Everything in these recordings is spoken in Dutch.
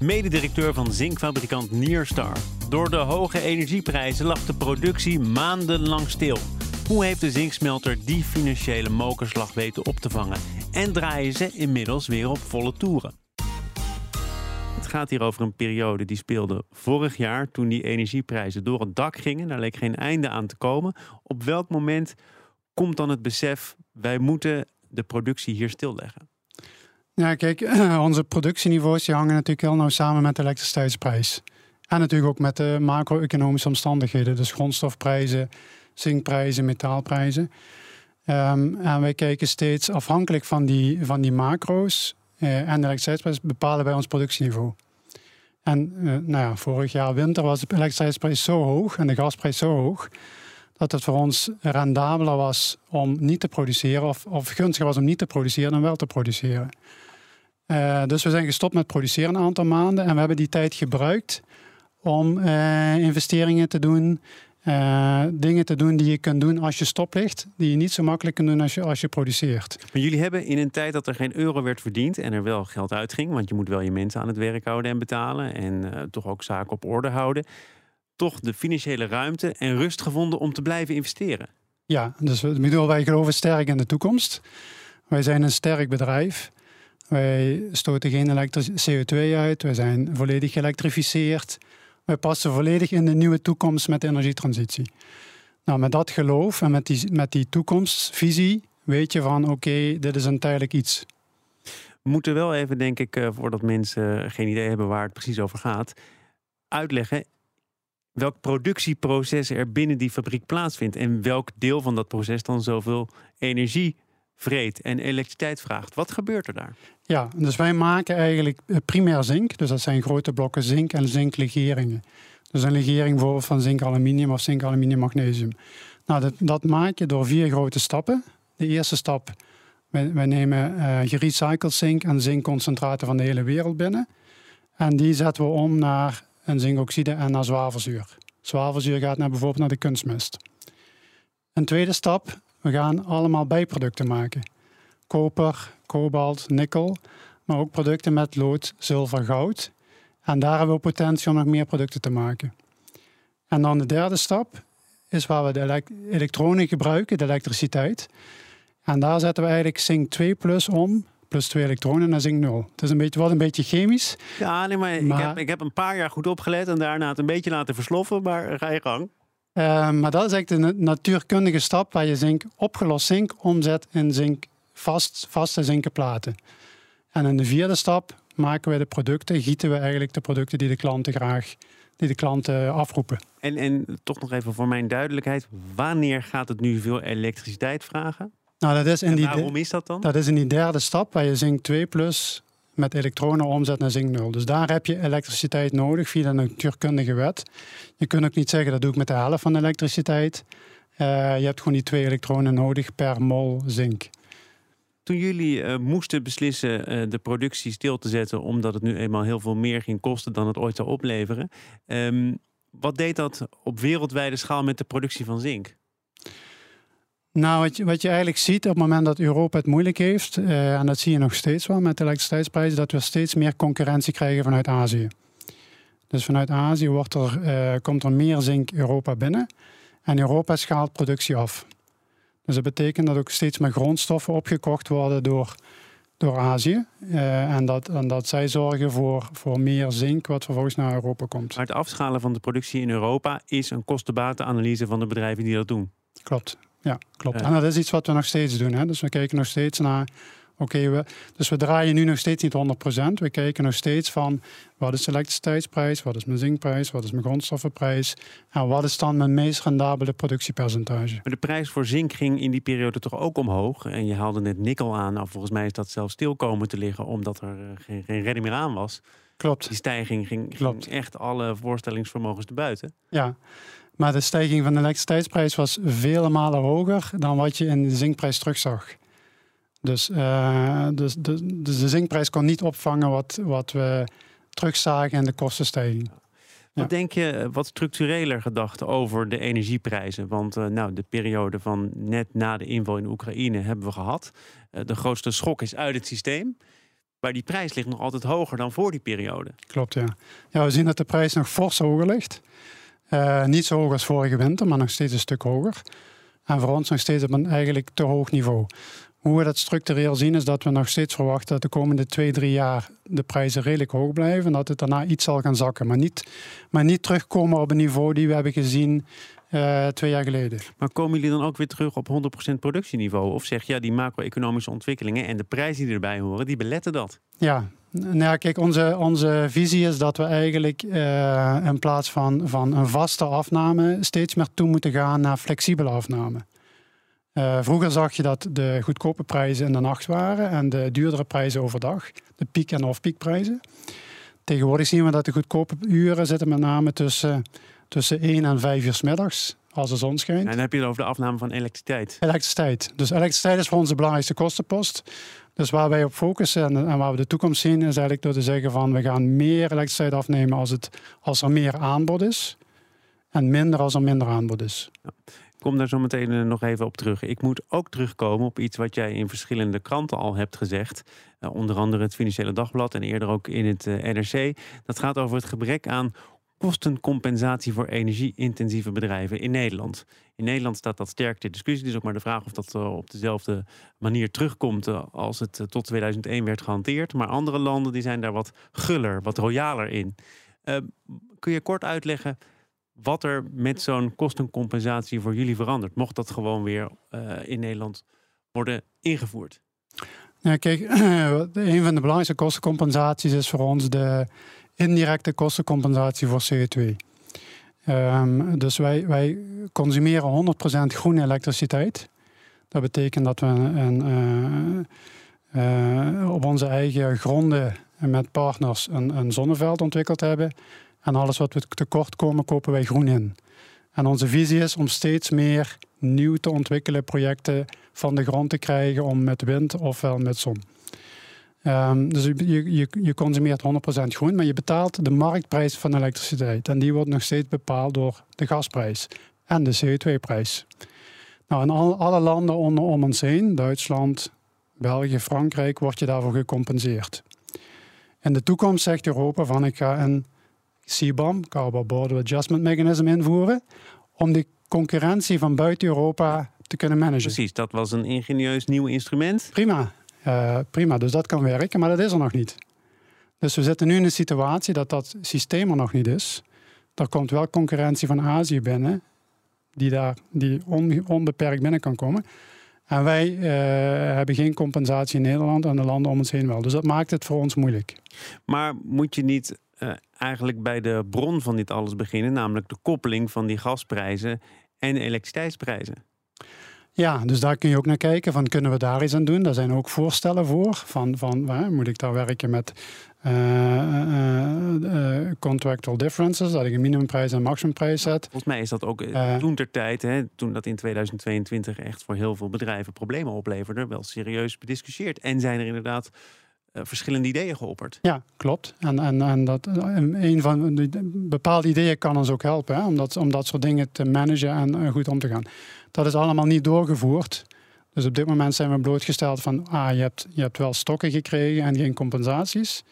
mededirecteur van zinkfabrikant Nierstar. Door de hoge energieprijzen lag de productie maandenlang stil. Hoe heeft de zinksmelter die financiële mokerslag weten op te vangen? En draaien ze inmiddels weer op volle toeren? Het gaat hier over een periode die speelde vorig jaar toen die energieprijzen door het dak gingen. Daar leek geen einde aan te komen. Op welk moment komt dan het besef, wij moeten de productie hier stilleggen? Ja, kijk, onze productieniveaus die hangen natuurlijk heel nauw samen met de elektriciteitsprijs. En natuurlijk ook met de macro-economische omstandigheden, dus grondstofprijzen, zinkprijzen, metaalprijzen. Um, en wij kijken steeds afhankelijk van die, van die macro's uh, en de elektriciteitsprijs bepalen wij ons productieniveau. En uh, nou ja, vorig jaar winter was de elektriciteitsprijs zo hoog en de gasprijs zo hoog dat het voor ons rendabeler was om niet te produceren of, of gunstiger was om niet te produceren dan wel te produceren. Uh, dus we zijn gestopt met produceren een aantal maanden en we hebben die tijd gebruikt om uh, investeringen te doen, uh, dingen te doen die je kunt doen als je stoplicht, die je niet zo makkelijk kunt doen als je, als je produceert. Maar jullie hebben in een tijd dat er geen euro werd verdiend en er wel geld uitging, want je moet wel je mensen aan het werk houden en betalen en toch ook zaken op orde houden, toch de financiële ruimte en rust gevonden om te blijven investeren. Ja, dus bedoel, wij geloven sterk in de toekomst. Wij zijn een sterk bedrijf. Wij stoten geen CO2 uit. We zijn volledig geëlektrificeerd. Wij passen volledig in de nieuwe toekomst met de energietransitie. Nou, met dat geloof en met die, met die toekomstvisie weet je van oké, dit is een tijdelijk iets. We moeten wel even, denk ik, eh, voordat mensen geen idee hebben waar het precies over gaat, uitleggen welk productieproces er binnen die fabriek plaatsvindt en welk deel van dat proces dan zoveel energie vreet en elektriciteit vraagt. Wat gebeurt er daar? Ja, dus wij maken eigenlijk eh, primair zink. Dus dat zijn grote blokken zink en zinklegeringen. Dus een legering bijvoorbeeld van zink-aluminium of zink-aluminium-magnesium. Nou, dat, dat, maak je door vier grote stappen. De eerste stap, wij, nemen uh, gerecycled zink en zinkconcentraten van de hele wereld binnen. En die zetten we om naar een zinkoxide en naar zwavelzuur. Zwavelzuur gaat naar bijvoorbeeld naar de kunstmest. Een tweede stap, we gaan allemaal bijproducten maken. Koper, kobalt, nikkel, maar ook producten met lood, zilver, goud. En daar hebben we potentie om nog meer producten te maken. En dan de derde stap is waar we de elektronen gebruiken, de elektriciteit. En daar zetten we eigenlijk Zink 2 plus om plus twee elektronen naar zink 0. Het is een beetje, wat een beetje chemisch. Ja, nee, maar, maar... Ik, heb, ik heb een paar jaar goed opgelet en daarna het een beetje laten versloffen, maar ga je gang. Uh, maar dat is eigenlijk de natuurkundige stap waar je zink, opgelost zink omzet in zink, vast, vaste zinken platen. En in de vierde stap maken we de producten, gieten we eigenlijk de producten die de klanten graag die de klanten afroepen. En, en toch nog even voor mijn duidelijkheid, wanneer gaat het nu veel elektriciteit vragen? Nou, dat is in en die waarom is dat dan? Dat is in die derde stap waar je zink 2 plus met elektronen omzet naar zink 0. Dus daar heb je elektriciteit nodig via de natuurkundige wet. Je kunt ook niet zeggen dat doe ik met de helft van de elektriciteit. Uh, je hebt gewoon die twee elektronen nodig per mol zink. Toen jullie uh, moesten beslissen uh, de productie stil te zetten, omdat het nu eenmaal heel veel meer ging kosten dan het ooit zou opleveren. Um, wat deed dat op wereldwijde schaal met de productie van zink? Nou, wat je, wat je eigenlijk ziet op het moment dat Europa het moeilijk heeft, uh, en dat zie je nog steeds wel met de elektriciteitsprijzen, dat we steeds meer concurrentie krijgen vanuit Azië. Dus vanuit Azië wordt er, uh, komt er meer zink Europa binnen en Europa schaalt productie af. Dus dat betekent dat ook steeds meer grondstoffen opgekocht worden door, door Azië. Uh, en, dat, en dat zij zorgen voor, voor meer zink wat vervolgens naar Europa komt. Maar het afschalen van de productie in Europa is een kostenbatenanalyse van de bedrijven die dat doen. Klopt. Ja, klopt. En dat is iets wat we nog steeds doen. Hè. Dus we kijken nog steeds naar. Oké, we, dus we draaien nu nog steeds niet 100%. We kijken nog steeds van wat is de elektriciteitsprijs, wat is mijn zinkprijs, wat is mijn grondstoffenprijs en wat is dan mijn meest rendabele productiepercentage. Maar de prijs voor zink ging in die periode toch ook omhoog. En je haalde net nikkel aan. Nou, volgens mij is dat zelfs stil komen te liggen omdat er eh, geen, geen redding meer aan was. Klopt. Die stijging ging, ging echt alle voorstellingsvermogens te buiten. Ja. Maar de stijging van de elektriciteitsprijs was vele malen hoger dan wat je in de zinkprijs terugzag. Dus, uh, dus, de, dus de zinkprijs kon niet opvangen wat, wat we terugzagen in de kostenstijging. Wat denk je eh, wat structureler gedacht over de energieprijzen? Want uh, nou, de periode van net na de inval in Oekraïne hebben we gehad. Uh, de grootste schok is uit het systeem. Maar die prijs ligt nog altijd hoger dan voor die periode. Klopt, ja. ja we zien dat de prijs nog fors hoger ligt. Uh, niet zo hoog als vorige winter, maar nog steeds een stuk hoger. En voor ons nog steeds op een eigenlijk te hoog niveau. Hoe we dat structureel zien is dat we nog steeds verwachten dat de komende twee, drie jaar de prijzen redelijk hoog blijven en dat het daarna iets zal gaan zakken. Maar niet, maar niet terugkomen op een niveau die we hebben gezien uh, twee jaar geleden. Maar komen jullie dan ook weer terug op 100% productieniveau? Of zeg je ja, die macro-economische ontwikkelingen en de prijzen die erbij horen, die beletten dat? Ja, nou kijk, onze, onze visie is dat we eigenlijk uh, in plaats van, van een vaste afname steeds meer toe moeten gaan naar flexibele afname. Uh, vroeger zag je dat de goedkope prijzen in de nacht waren en de duurdere prijzen overdag, de piek- en off-piekprijzen. Tegenwoordig zien we dat de goedkope uren zitten met name tussen, tussen 1 en 5 uur s middags, als de zon schijnt. En dan heb je het over de afname van elektriciteit. Elektriciteit. Dus elektriciteit is voor ons de belangrijkste kostenpost. Dus waar wij op focussen en, waar we de toekomst zien, is eigenlijk door te zeggen van we gaan meer elektriciteit afnemen als, het, als er meer aanbod is. En minder als er minder aanbod is. Ja kom daar zo meteen eh, nog even op terug. Ik moet ook terugkomen op iets wat jij in verschillende kranten al hebt gezegd. Uh, onder andere het Financiële Dagblad en eerder ook in het eh, NRC. Dat gaat over het gebrek aan kostencompensatie voor energie-intensieve bedrijven in Nederland. In Nederland staat dat sterk ter discussie. Dus ook maar de vraag of dat op dezelfde manier terugkomt als het tot 2001 werd gehanteerd. Maar andere landen die zijn daar wat guller, wat royaler in. kun je kort uitleggen wat er met zo'n kostencompensatie voor jullie verandert. Mocht dat gewoon weer in Nederland worden ingevoerd? Ja, kijk, een van de belangrijkste kostencompensaties is voor ons de indirecte kostencompensatie voor CO2. Um, ehm, dus wij, wij consumeren 100% groene elektriciteit. Dat betekent dat we een, uh, uh, op onze eigen gronden met partners een, een zonneveld ontwikkeld hebben. En alles wat we tekort komen, kopen wij groen in. En onze visie is om steeds meer nieuw te ontwikkelen projecten van de grond te krijgen om met wind ofwel met zon. Um, dus je, je, je consumeert 100% groen, maar je betaalt de marktprijs van elektriciteit. En die wordt nog steeds bepaald door de gasprijs en de CO2-prijs. Nou, in al, alle landen om, om ons heen, Duitsland, België, Frankrijk, word je daarvoor gecompenseerd. In de toekomst zegt Europa van ik ga een CBAM, Carbon Border Adjustment Mechanism, invoeren. Om de concurrentie van buiten Europa te kunnen managen. Precies, dat was een ingenieus nieuw instrument. Prima, uh, prima. Dus dat kan werken, maar dat is er nog niet. Dus we zitten nu in een situatie dat dat systeem er nog niet is. Er komt wel concurrentie van Azië binnen, die daar die onbeperkt binnen kan komen. En wij uh, hebben geen compensatie in Nederland en de landen om ons heen wel. Dus dat maakt het voor ons moeilijk. Maar moet je niet uh, eigenlijk bij de bron van dit alles beginnen, namelijk de koppeling van die gasprijzen en elektriciteitsprijzen. Ja, dus daar kun je ook naar kijken. Van kunnen we daar iets aan doen? Daar zijn ook voorstellen voor. Van, van hè, moet ik daar werken met uh, uh, contractual differences, dat ik een minimumprijs en een maximumprijs zet. Volgens mij is dat ook toen ter tijd, hè, toen dat in 2022 echt voor heel veel bedrijven problemen opleverde, wel serieus bediscussieerd. En zijn er inderdaad eh, verschillende ideeën geopperd. Ja, klopt. En, en, en dat, een van de bepaalde ideeën kan ons ook helpen hè, om, dat, soort dingen te managen en uh, goed om te gaan. Dat is allemaal niet doorgevoerd. Dus op dit moment zijn we blootgesteld van, ah, je hebt, je hebt wel stokken gekregen en geen compensaties.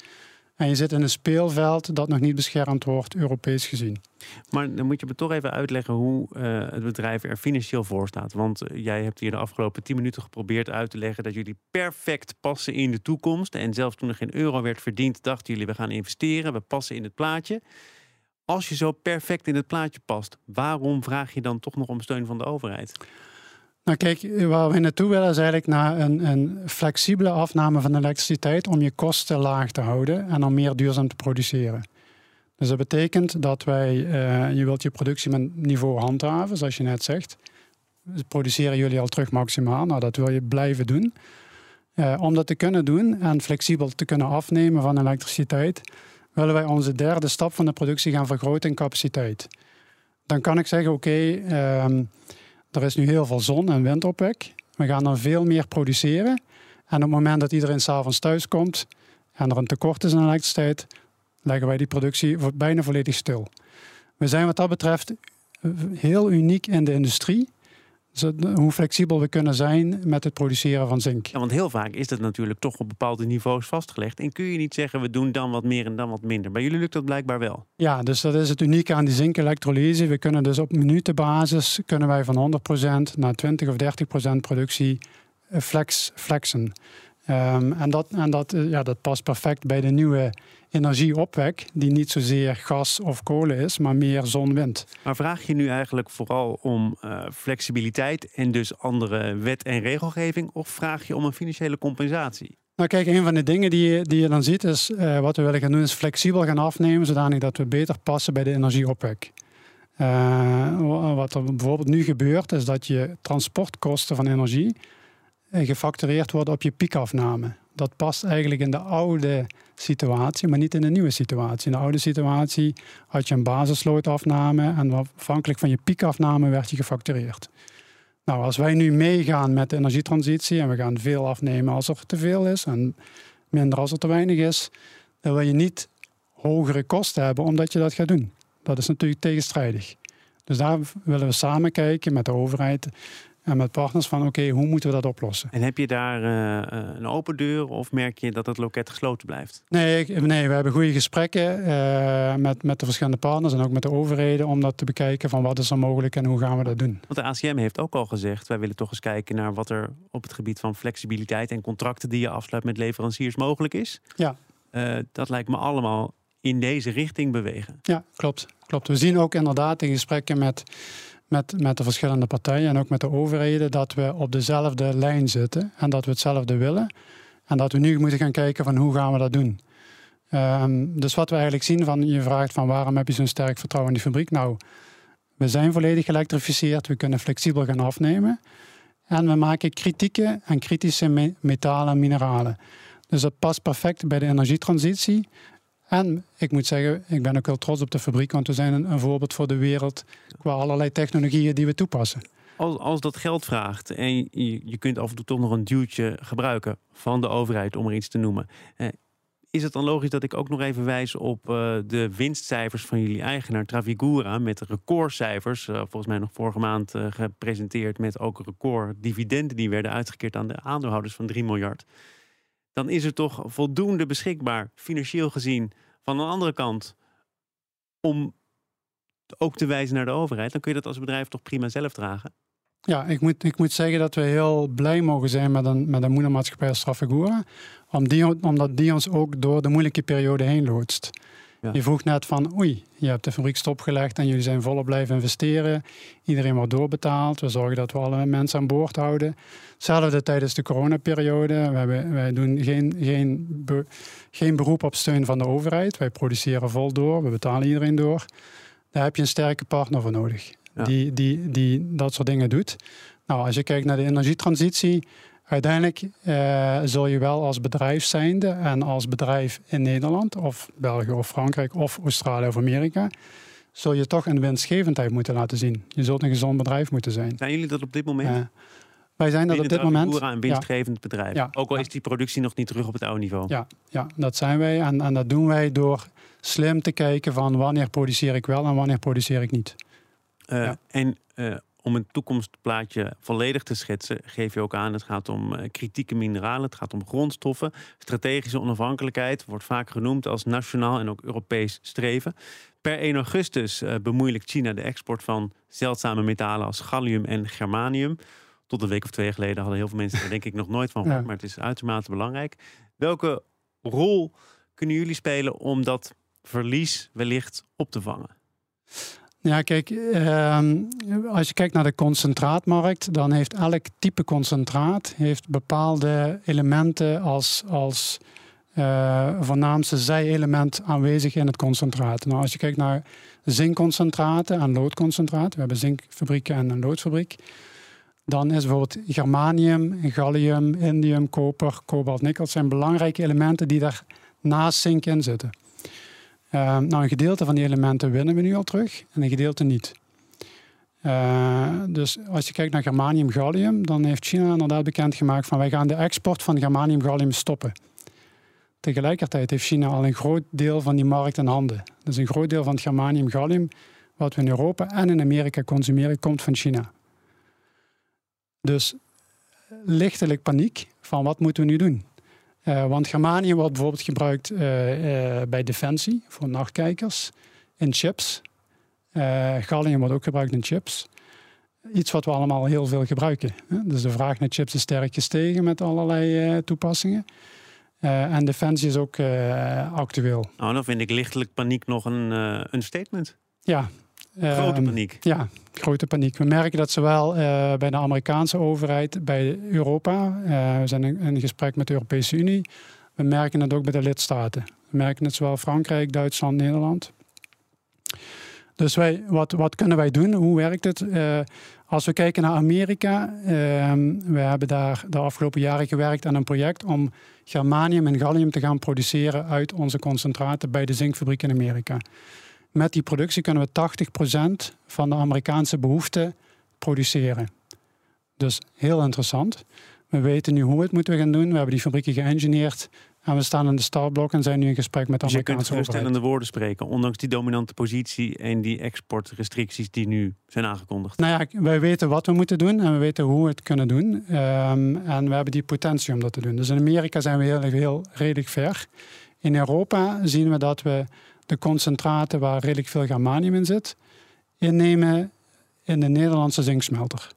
En je zit in een speelveld dat nog niet beschermd wordt, Europees gezien. Maar dan moet je me toch even uitleggen hoe uh, het bedrijf er financieel voor staat. Want uh, jij hebt hier de afgelopen 10 minuten geprobeerd uit te leggen dat jullie perfect passen in de toekomst. En zelfs toen er geen euro werd verdiend, dachten jullie we gaan investeren, we passen in het plaatje. Als je zo perfect in het plaatje past, waarom vraag je dan toch nog om steun van de overheid? Nou kijk, waar we naartoe willen is eigenlijk naar een, een, flexibele afname van elektriciteit om je kosten laag te houden en om meer duurzaam te produceren. Dus dat betekent dat wij, uh, je wilt je productie met niveau handhaven, zoals je net zegt. Dus produceren jullie al terug maximaal, nou dat wil je blijven doen. Uh, om dat te kunnen doen en flexibel te kunnen afnemen van elektriciteit, willen wij onze derde stap van de productie gaan vergroten in capaciteit. dan kan ik zeggen, oké, ehm, er is nu heel veel zon- en windopwek. We gaan dan veel meer produceren. En op het moment dat iedereen s'avonds thuis komt en er een tekort is aan elektriciteit, leggen wij die productie bijna volledig stil. We zijn wat dat betreft heel uniek in de industrie hoe flexibel we kunnen zijn met het produceren van zink. Ja, want heel vaak is dat natuurlijk toch op bepaalde niveaus vastgelegd. En kun je niet zeggen, we doen dan wat meer en dan wat minder. Bij jullie lukt dat blijkbaar wel. Ja, dus dat is het unieke aan die zinkelektrolyse. We kunnen dus op minutenbasis kunnen wij van 100% naar 20 of 30% productie eh, flex, flexen. Um, en dat, en dat, eh, ja, dat past perfect bij de nieuwe energieopwek, die niet zozeer gas of kolen is, maar meer zon-wind. Maar vraag je nu eigenlijk vooral om uh, flexibiliteit en dus andere wet- en regelgeving, of vraag je om een financiële compensatie? Nou kijk, een van de dingen die je, die je dan ziet is, uh, wat we willen gaan doen, is flexibel gaan afnemen, zodanig dat we beter passen bij de energieopwek. Uh, wat er bijvoorbeeld nu gebeurt, is dat je transportkosten van energie gefactureerd worden op je piekafname. Dat past eigenlijk in de oude situatie, maar niet in de nieuwe situatie. In de oude situatie had je een basisloodafname en afhankelijk van je piekafname werd je gefactureerd. Nou, als wij nu meegaan met de energietransitie en we gaan veel afnemen als er te veel is en minder als er te weinig is, dan wil je niet hogere kosten hebben omdat je dat gaat doen. Dat is natuurlijk tegenstrijdig. Dus daar willen we samen kijken met de overheid en met partners van oké, hoe moeten we dat oplossen? En heb je daar uh, een open deur of merk je dat het loket gesloten blijft? Nee, nee we hebben goede gesprekken uh, met, met de verschillende partners en ook met de overheden om dat te bekijken van wat is er mogelijk en hoe gaan we dat doen. Want de ACM heeft ook al gezegd, wij willen toch eens kijken naar wat er op het gebied van flexibiliteit en contracten die je afsluit met leveranciers mogelijk is. Ja. Uh, dat lijkt me allemaal in deze richting bewegen. Ja, klopt. klopt. We zien ook inderdaad in gesprekken met met, met de verschillende partijen en ook met de overheden dat we op dezelfde lijn zitten en dat we hetzelfde willen. En dat we nu moeten gaan kijken van hoe gaan we dat doen. Um, dus wat we eigenlijk zien van, je vraagt van waarom heb je zo'n sterk vertrouwen in die fabriek? Nou, we zijn volledig geëlektrificeerd, we kunnen flexibel gaan afnemen. En we maken kritieke en kritische metalen en mineralen. Dus dat past perfect bij de energietransitie. En ik moet zeggen, ik ben ook heel trots op de fabriek, want we zijn een, voorbeeld voor de wereld qua allerlei technologieën die we toepassen. Als, als dat geld vraagt en je, kunt af en toe toch nog een duwtje gebruiken van de overheid, om er iets te noemen. Eh, is het dan logisch dat ik ook nog even wijs op uh, de winstcijfers van jullie eigenaar Travigura met recordcijfers, uh, volgens mij nog vorige maand gepresenteerd met ook record dividenden die werden uitgekeerd aan de aandeelhouders van 3 miljard dan is er toch voldoende beschikbaar, financieel gezien, van een andere kant, om ook te wijzen naar de overheid. Dan kun je dat als bedrijf toch prima zelf dragen. Ja, ik moet, ik moet zeggen dat we heel blij mogen zijn met een, met een moedermaatschappij als Trafigura. Om die, omdat die ons ook door de moeilijke periode heen loodst. Je vroeg net van, oei, je hebt de fabriek stopgelegd en jullie zijn volop blijven investeren. Iedereen wordt doorbetaald. We zorgen dat we alle mensen aan boord houden. Hetzelfde tijdens de coronaperiode. We hebben, wij doen geen, geen, geen beroep op steun van de overheid. Wij produceren vol door, we betalen iedereen door. Daar heb je een sterke partner voor nodig. Die, die, die dat soort dingen doet. Nou, als je kijkt naar de energietransitie, Uiteindelijk uh, zul je wel als bedrijf zijnde en als bedrijf in Nederland of België of Frankrijk of Australië of Amerika, zul je toch een winstgevendheid moeten laten zien. Je zult een gezond bedrijf moeten zijn. Zijn jullie dat op dit moment? Uh, wij zijn dat op dit moment. een winstgevend bedrijf. Ja, ook al is die productie nog niet terug op het oude niveau. Ja, ja dat zijn wij. En, en dat doen wij door slim te kijken van wanneer produceer ik wel en wanneer produceer ik niet. Uh, en om een toekomstplaatje volledig te schetsen, geef je ook aan: het gaat om uh, kritieke mineralen, het gaat om grondstoffen. Strategische onafhankelijkheid wordt vaak genoemd als nationaal en ook Europees streven. Per 1 augustus uh, bemoeilijkt China de export van zeldzame metalen als gallium en germanium. Tot een week of twee geleden hadden heel veel mensen er denk ik nog nooit van gehoord, maar het is uitermate belangrijk. Welke rol kunnen jullie spelen om dat verlies wellicht op te vangen? Ja, kijk, ehm, als je kijkt naar de concentraatmarkt, dan heeft elk type concentraat heeft bepaalde elementen als, als uh, voornaamste zij-element aanwezig in het concentraat. Nou, als je kijkt naar zinkconcentraten en loodconcentraten, we hebben zinkfabrieken en een loodfabriek, dan is bijvoorbeeld germanium, gallium, indium, koper, kobalt, nikkel zijn belangrijke elementen die daar naast zink in zitten. Uh, nou, een gedeelte van die elementen winnen we nu al terug en een gedeelte niet. dus als je kijkt naar germanium-gallium, dan heeft China inderdaad bekendgemaakt van wij gaan de export van germanium-gallium stoppen. Tegelijkertijd heeft China al een groot deel van die markt in handen. Dus een groot deel van het germanium-gallium wat we in Europa en in Amerika consumeren, komt van China. Dus lichtelijk paniek van wat moeten we nu doen? Uh, want germanium wordt bijvoorbeeld gebruikt uh, uh, bij defensie voor nachtkijkers in chips. gallium wordt ook gebruikt in chips. Iets wat we allemaal heel veel gebruiken. Hè? Dus de vraag naar chips is sterk gestegen met allerlei toepassingen. en defensie is ook actueel. Nou, dan vind ik lichtelijk paniek nog een, een statement. Ja, Grote ehm, paniek. ja, grote paniek. We merken dat zowel uh, bij de Amerikaanse overheid, bij Europa, uh, we zijn in, in, gesprek met de Europese Unie, we merken het ook bij de lidstaten. We merken het zowel Frankrijk, Duitsland, Nederland. Dus wij, wat, wat kunnen wij doen? Hoe werkt het? Uh, als we kijken naar Amerika, ehm, we hebben daar de afgelopen jaren gewerkt aan een project om germanium en gallium te gaan produceren uit onze concentraten bij de zinkfabriek in Amerika. Met die productie kunnen we 80% van de Amerikaanse behoeften produceren. Dus heel interessant. We weten nu hoe we het moeten gaan doen. We hebben die fabrieken geëngineerd. En we staan in de startblok en zijn nu in gesprek met de dus Amerikaanse overheid. je kunt woorden spreken, ondanks die dominante positie en die exportrestricties die nu zijn aangekondigd. Nou ja, wij weten wat we moeten doen en we weten hoe we het kunnen doen. Um, en we hebben die potentie om dat te doen. Dus in Amerika zijn we heel, heel redelijk ver. In Europa zien we dat we de concentraten waar redelijk veel germanium in zit, innemen in de Nederlandse zinksmelter.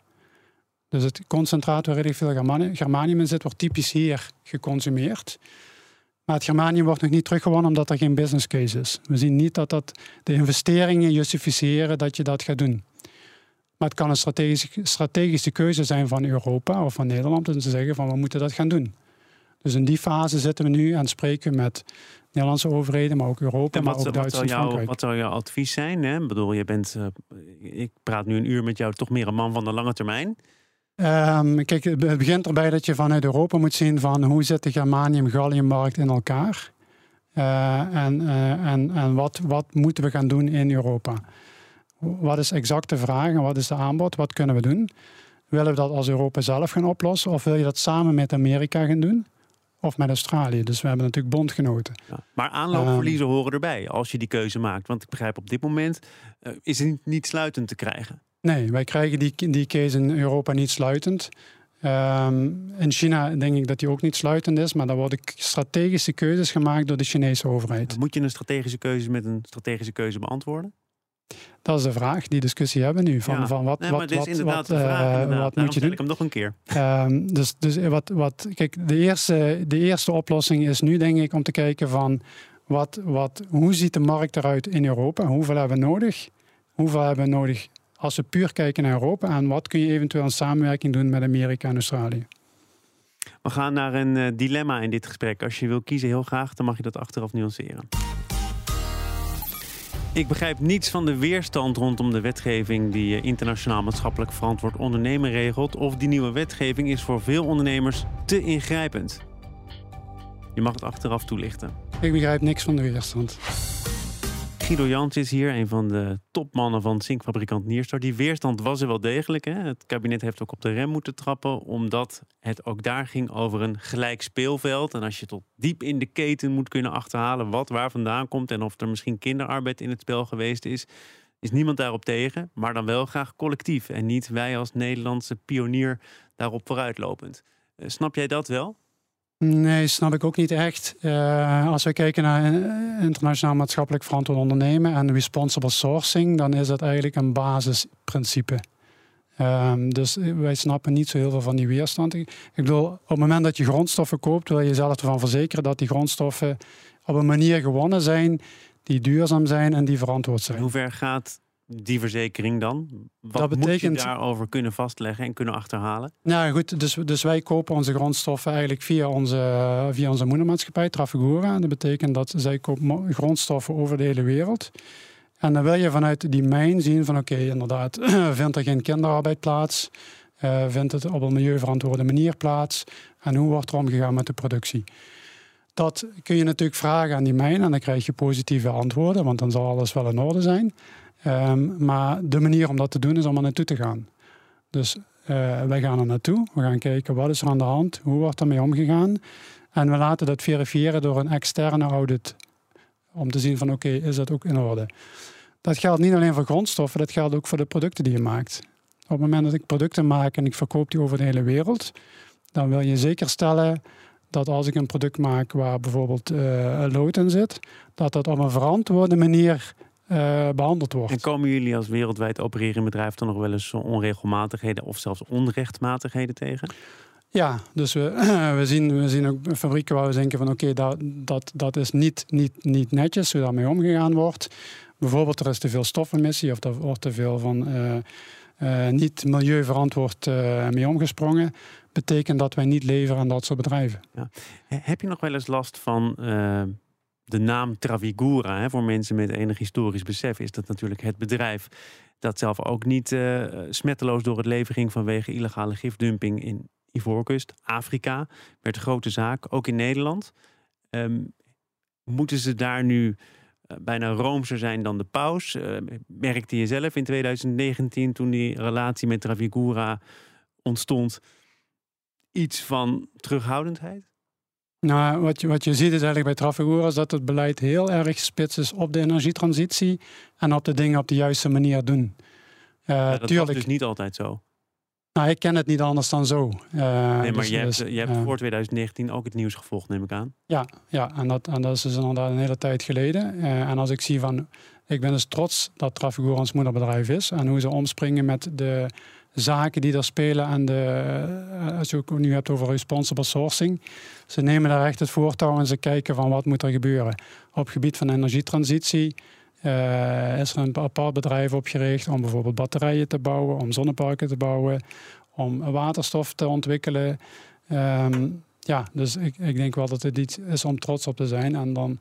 Dus het concentraat waar redelijk veel germanium in zit, wordt typisch hier geconsumeerd. Maar het germanium wordt nog niet teruggewonnen omdat er geen business case is. We zien niet dat, dat de investeringen justificeren dat je dat gaat doen. Maar het kan een strategische, strategische keuze zijn van Europa of van Nederland om te zeggen van we moeten dat gaan doen. Dus in die fase zitten we nu aan het spreken met Nederlandse overheden, maar ook Europa, maar ook Duitsland en Frankrijk. Wat zou jouw advies zijn? Hè? Ik bedoel, je bent, uh, ik praat nu een uur met jou, toch meer een man van de lange termijn. Um, kijk, het begint erbij dat je vanuit Europa moet zien van hoe zit de germanium-galliummarkt in elkaar. Uh, en uh, en, en wat, wat moeten we gaan doen in Europa? Wat is exact de vraag en wat is de aanbod? Wat kunnen we doen? Willen we dat als Europa zelf gaan oplossen of wil je dat samen met Amerika gaan doen? Of met Australië. Dus we hebben natuurlijk bondgenoten. Ja, maar aanloopverliezen horen erbij als je die keuze maakt. Want ik begrijp op dit moment uh, is het niet, niet, sluitend te krijgen. Nee, wij krijgen die, die case in Europa niet sluitend. Um, in China denk ik dat die ook niet sluitend is, maar daar worden strategische keuzes gemaakt door de Chinese overheid. Moet je een strategische keuze met een strategische keuze beantwoorden? Dat is de vraag, die discussie hebben we nu. Van, van wat, nee, wat, wat, wat, vraag, uh, wat moet je doen? ik hem nog een keer. Um, dus dus wat, wat, kijk, de eerste, de eerste oplossing is nu denk ik om te kijken van wat, wat, hoe ziet de markt eruit in Europa? Hoeveel hebben we nodig? Hoeveel hebben we nodig als we puur kijken naar Europa? En wat kun je eventueel een samenwerking doen met Amerika en Australië? We gaan naar een uh, dilemma in dit gesprek. Als je wil kiezen heel graag, dan mag je dat achteraf nuanceren. Ik begrijp niets van de weerstand rondom de wetgeving die eh, internationaal maatschappelijk verantwoord ondernemen regelt. Of die nieuwe wetgeving is voor veel ondernemers te ingrijpend. Je mag het achteraf toelichten. Ik begrijp niks van de weerstand. Guido Jans is hier, een van de topmannen van zinkfabrikant Nierstar. Die weerstand was er wel degelijk. Hè? Het kabinet heeft ook op de rem moeten trappen, omdat het ook daar ging over een gelijk speelveld. En als je tot diep in de keten moet kunnen achterhalen wat waar vandaan komt en of er misschien kinderarbeid in het spel geweest is, is niemand daarop tegen. Maar dan wel graag collectief en niet wij als Nederlandse pionier daarop vooruitlopend. Uh, snap jij dat wel? Nee, snap ik ook niet echt. Uh, als we kijken naar internationaal maatschappelijk verantwoord ondernemen en responsible sourcing, dan is dat eigenlijk een basisprincipe. Um, dus wij snappen niet zo heel veel van die weerstand. Ik bedoel, op het moment dat je grondstoffen koopt, wil je jezelf ervan verzekeren dat die grondstoffen op een manier gewonnen zijn die duurzaam zijn en die verantwoord zijn. hoe ver gaat die verzekering dan? Wat dat betekent, moet je daarover kunnen vastleggen en kunnen achterhalen? Nou goed, dus, dus wij kopen onze grondstoffen eigenlijk via onze, via onze moedermaatschappij Trafigura. Dat betekent dat zij kopen grondstoffen over de hele wereld. En dan wil je vanuit die mijn zien van oké, inderdaad, vindt er geen kinderarbeid plaats? Uh, vindt het op een milieuverantwoorde manier plaats? En hoe wordt er omgegaan met de productie? Dat kun je natuurlijk vragen aan die mijn en dan krijg je positieve antwoorden, want dan zal alles wel in orde zijn. Ehm, maar de manier om dat te doen is om er naartoe te gaan. Dus uh, wij gaan er naartoe. We gaan kijken wat is er aan de hand, hoe wordt ermee omgegaan. En we laten dat verifiëren door een externe audit. Om te zien van oké, is dat ook in orde. Dat geldt niet alleen voor grondstoffen, dat geldt ook voor de producten die je maakt. Op het moment dat ik producten maak en ik verkoop die over de hele wereld, dan wil je zeker stellen dat als ik een product maak waar bijvoorbeeld uh, lood in zit, dat dat op een verantwoorde manier uh, behandeld wordt. En komen jullie als wereldwijd opererende bedrijf dan nog wel eens onregelmatigheden of zelfs onrechtmatigheden tegen? Ja, dus we, we, zien, we zien ook fabrieken waar we denken van oké, dat, dat, dat is niet, niet, niet netjes hoe daarmee omgegaan wordt. Bijvoorbeeld er is te veel stofemissie of er wordt te veel van uh, uh, niet milieuverantwoord uh, mee omgesprongen. Betekent dat wij niet leveren aan dat soort bedrijven. Ja. Heb je nog wel eens last van de naam Travigura, hè, voor mensen met enig historisch besef, is dat natuurlijk het bedrijf dat zelf ook niet uh, smetteloos door het leven ging vanwege illegale gifdumping in Ivoorkust, Afrika. Werd een grote zaak, ook in Nederland. Um, moeten ze daar nu uh, bijna roomser zijn dan de paus? Uh, merkte je zelf in 2019 toen die relatie met Travigura ontstond iets van terughoudendheid? Nou, wat je, wat je ziet is eigenlijk bij Trafigura is dat het beleid heel erg spits is op de energietransitie en op de dingen op de juiste manier doen. Uh, ja, dat tuurlijk, was dus niet altijd zo. Nou, ik ken het niet anders dan zo. Uh, nee, maar dus, je hebt, dus, je hebt voor 2019 ook het nieuws gevolgd, neem ik aan. Ja, ja en, dat, en dat is dus inderdaad een hele tijd geleden. En als ik zie van, ik ben dus trots dat Trafigura ons moederbedrijf is en hoe ze omspringen met de zaken die er spelen en de, eh, als je het nu hebt over responsible sourcing. Ze nemen daar echt het voortouw en ze kijken van wat moet er gebeuren. Op het gebied van energietransitie uh, is er een apart bedrijf opgericht om bijvoorbeeld batterijen te bouwen, om zonneparken te bouwen, om waterstof te ontwikkelen. Um, ja, dus ik, ik denk wel dat het iets is om trots op te zijn. En dan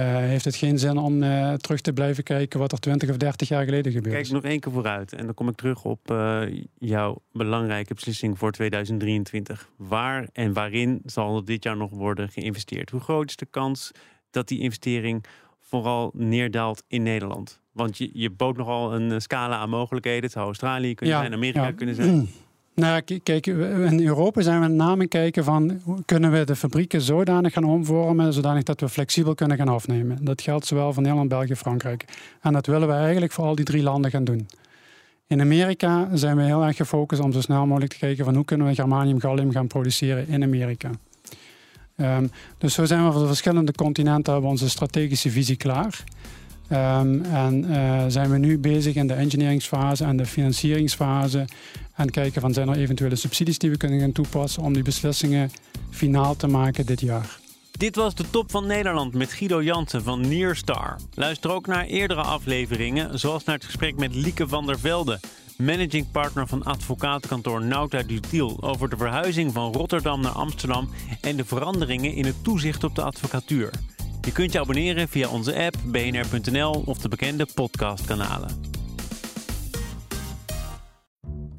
heeft het geen zin om uh, terug te blijven kijken wat er 20 of 30 jaar geleden gebeurd is. Kijk nog één keer vooruit en dan kom ik terug op uh, jouw belangrijke beslissing voor 2023. Waar en waarin zal dit jaar nog worden geïnvesteerd? Hoe groot is de kans dat die investering vooral neerdaalt in Nederland? Want je, je bood nogal een scala aan mogelijkheden. Het zou Australië kunnen ja, zijn, Amerika ja. kunnen zijn. Nou, kijk, in Europa zijn we met name kijken van kunnen we de fabrieken zodanig gaan omvormen, zodanig dat we flexibel kunnen gaan afnemen. Dat geldt zowel voor Nederland, België, Frankrijk. En dat willen we eigenlijk voor al die drie landen gaan doen. In Amerika zijn we heel erg gefocust om zo snel mogelijk te kijken van hoe kunnen we germanium gallium gaan produceren in Amerika. Um, dus zo zijn we voor de verschillende continenten hebben onze strategische visie klaar. Um, en uh, zijn we nu bezig in de engineeringsfase en de financieringsfase. En kijken van zijn er eventuele subsidies die we kunnen gaan toepassen om die beslissingen finaal te maken dit jaar. Dit was de top van Nederland met Guido Jansen van Nearstar. Luister ook naar eerdere afleveringen, zoals naar het gesprek met Lieke van der Velde, managing partner van advocatenkantoor Nauta Dutiel, over de verhuizing van Rotterdam naar Amsterdam en de veranderingen in het toezicht op de advocatuur. Je kunt je abonneren via onze app, bnr.nl of de bekende podcastkanalen.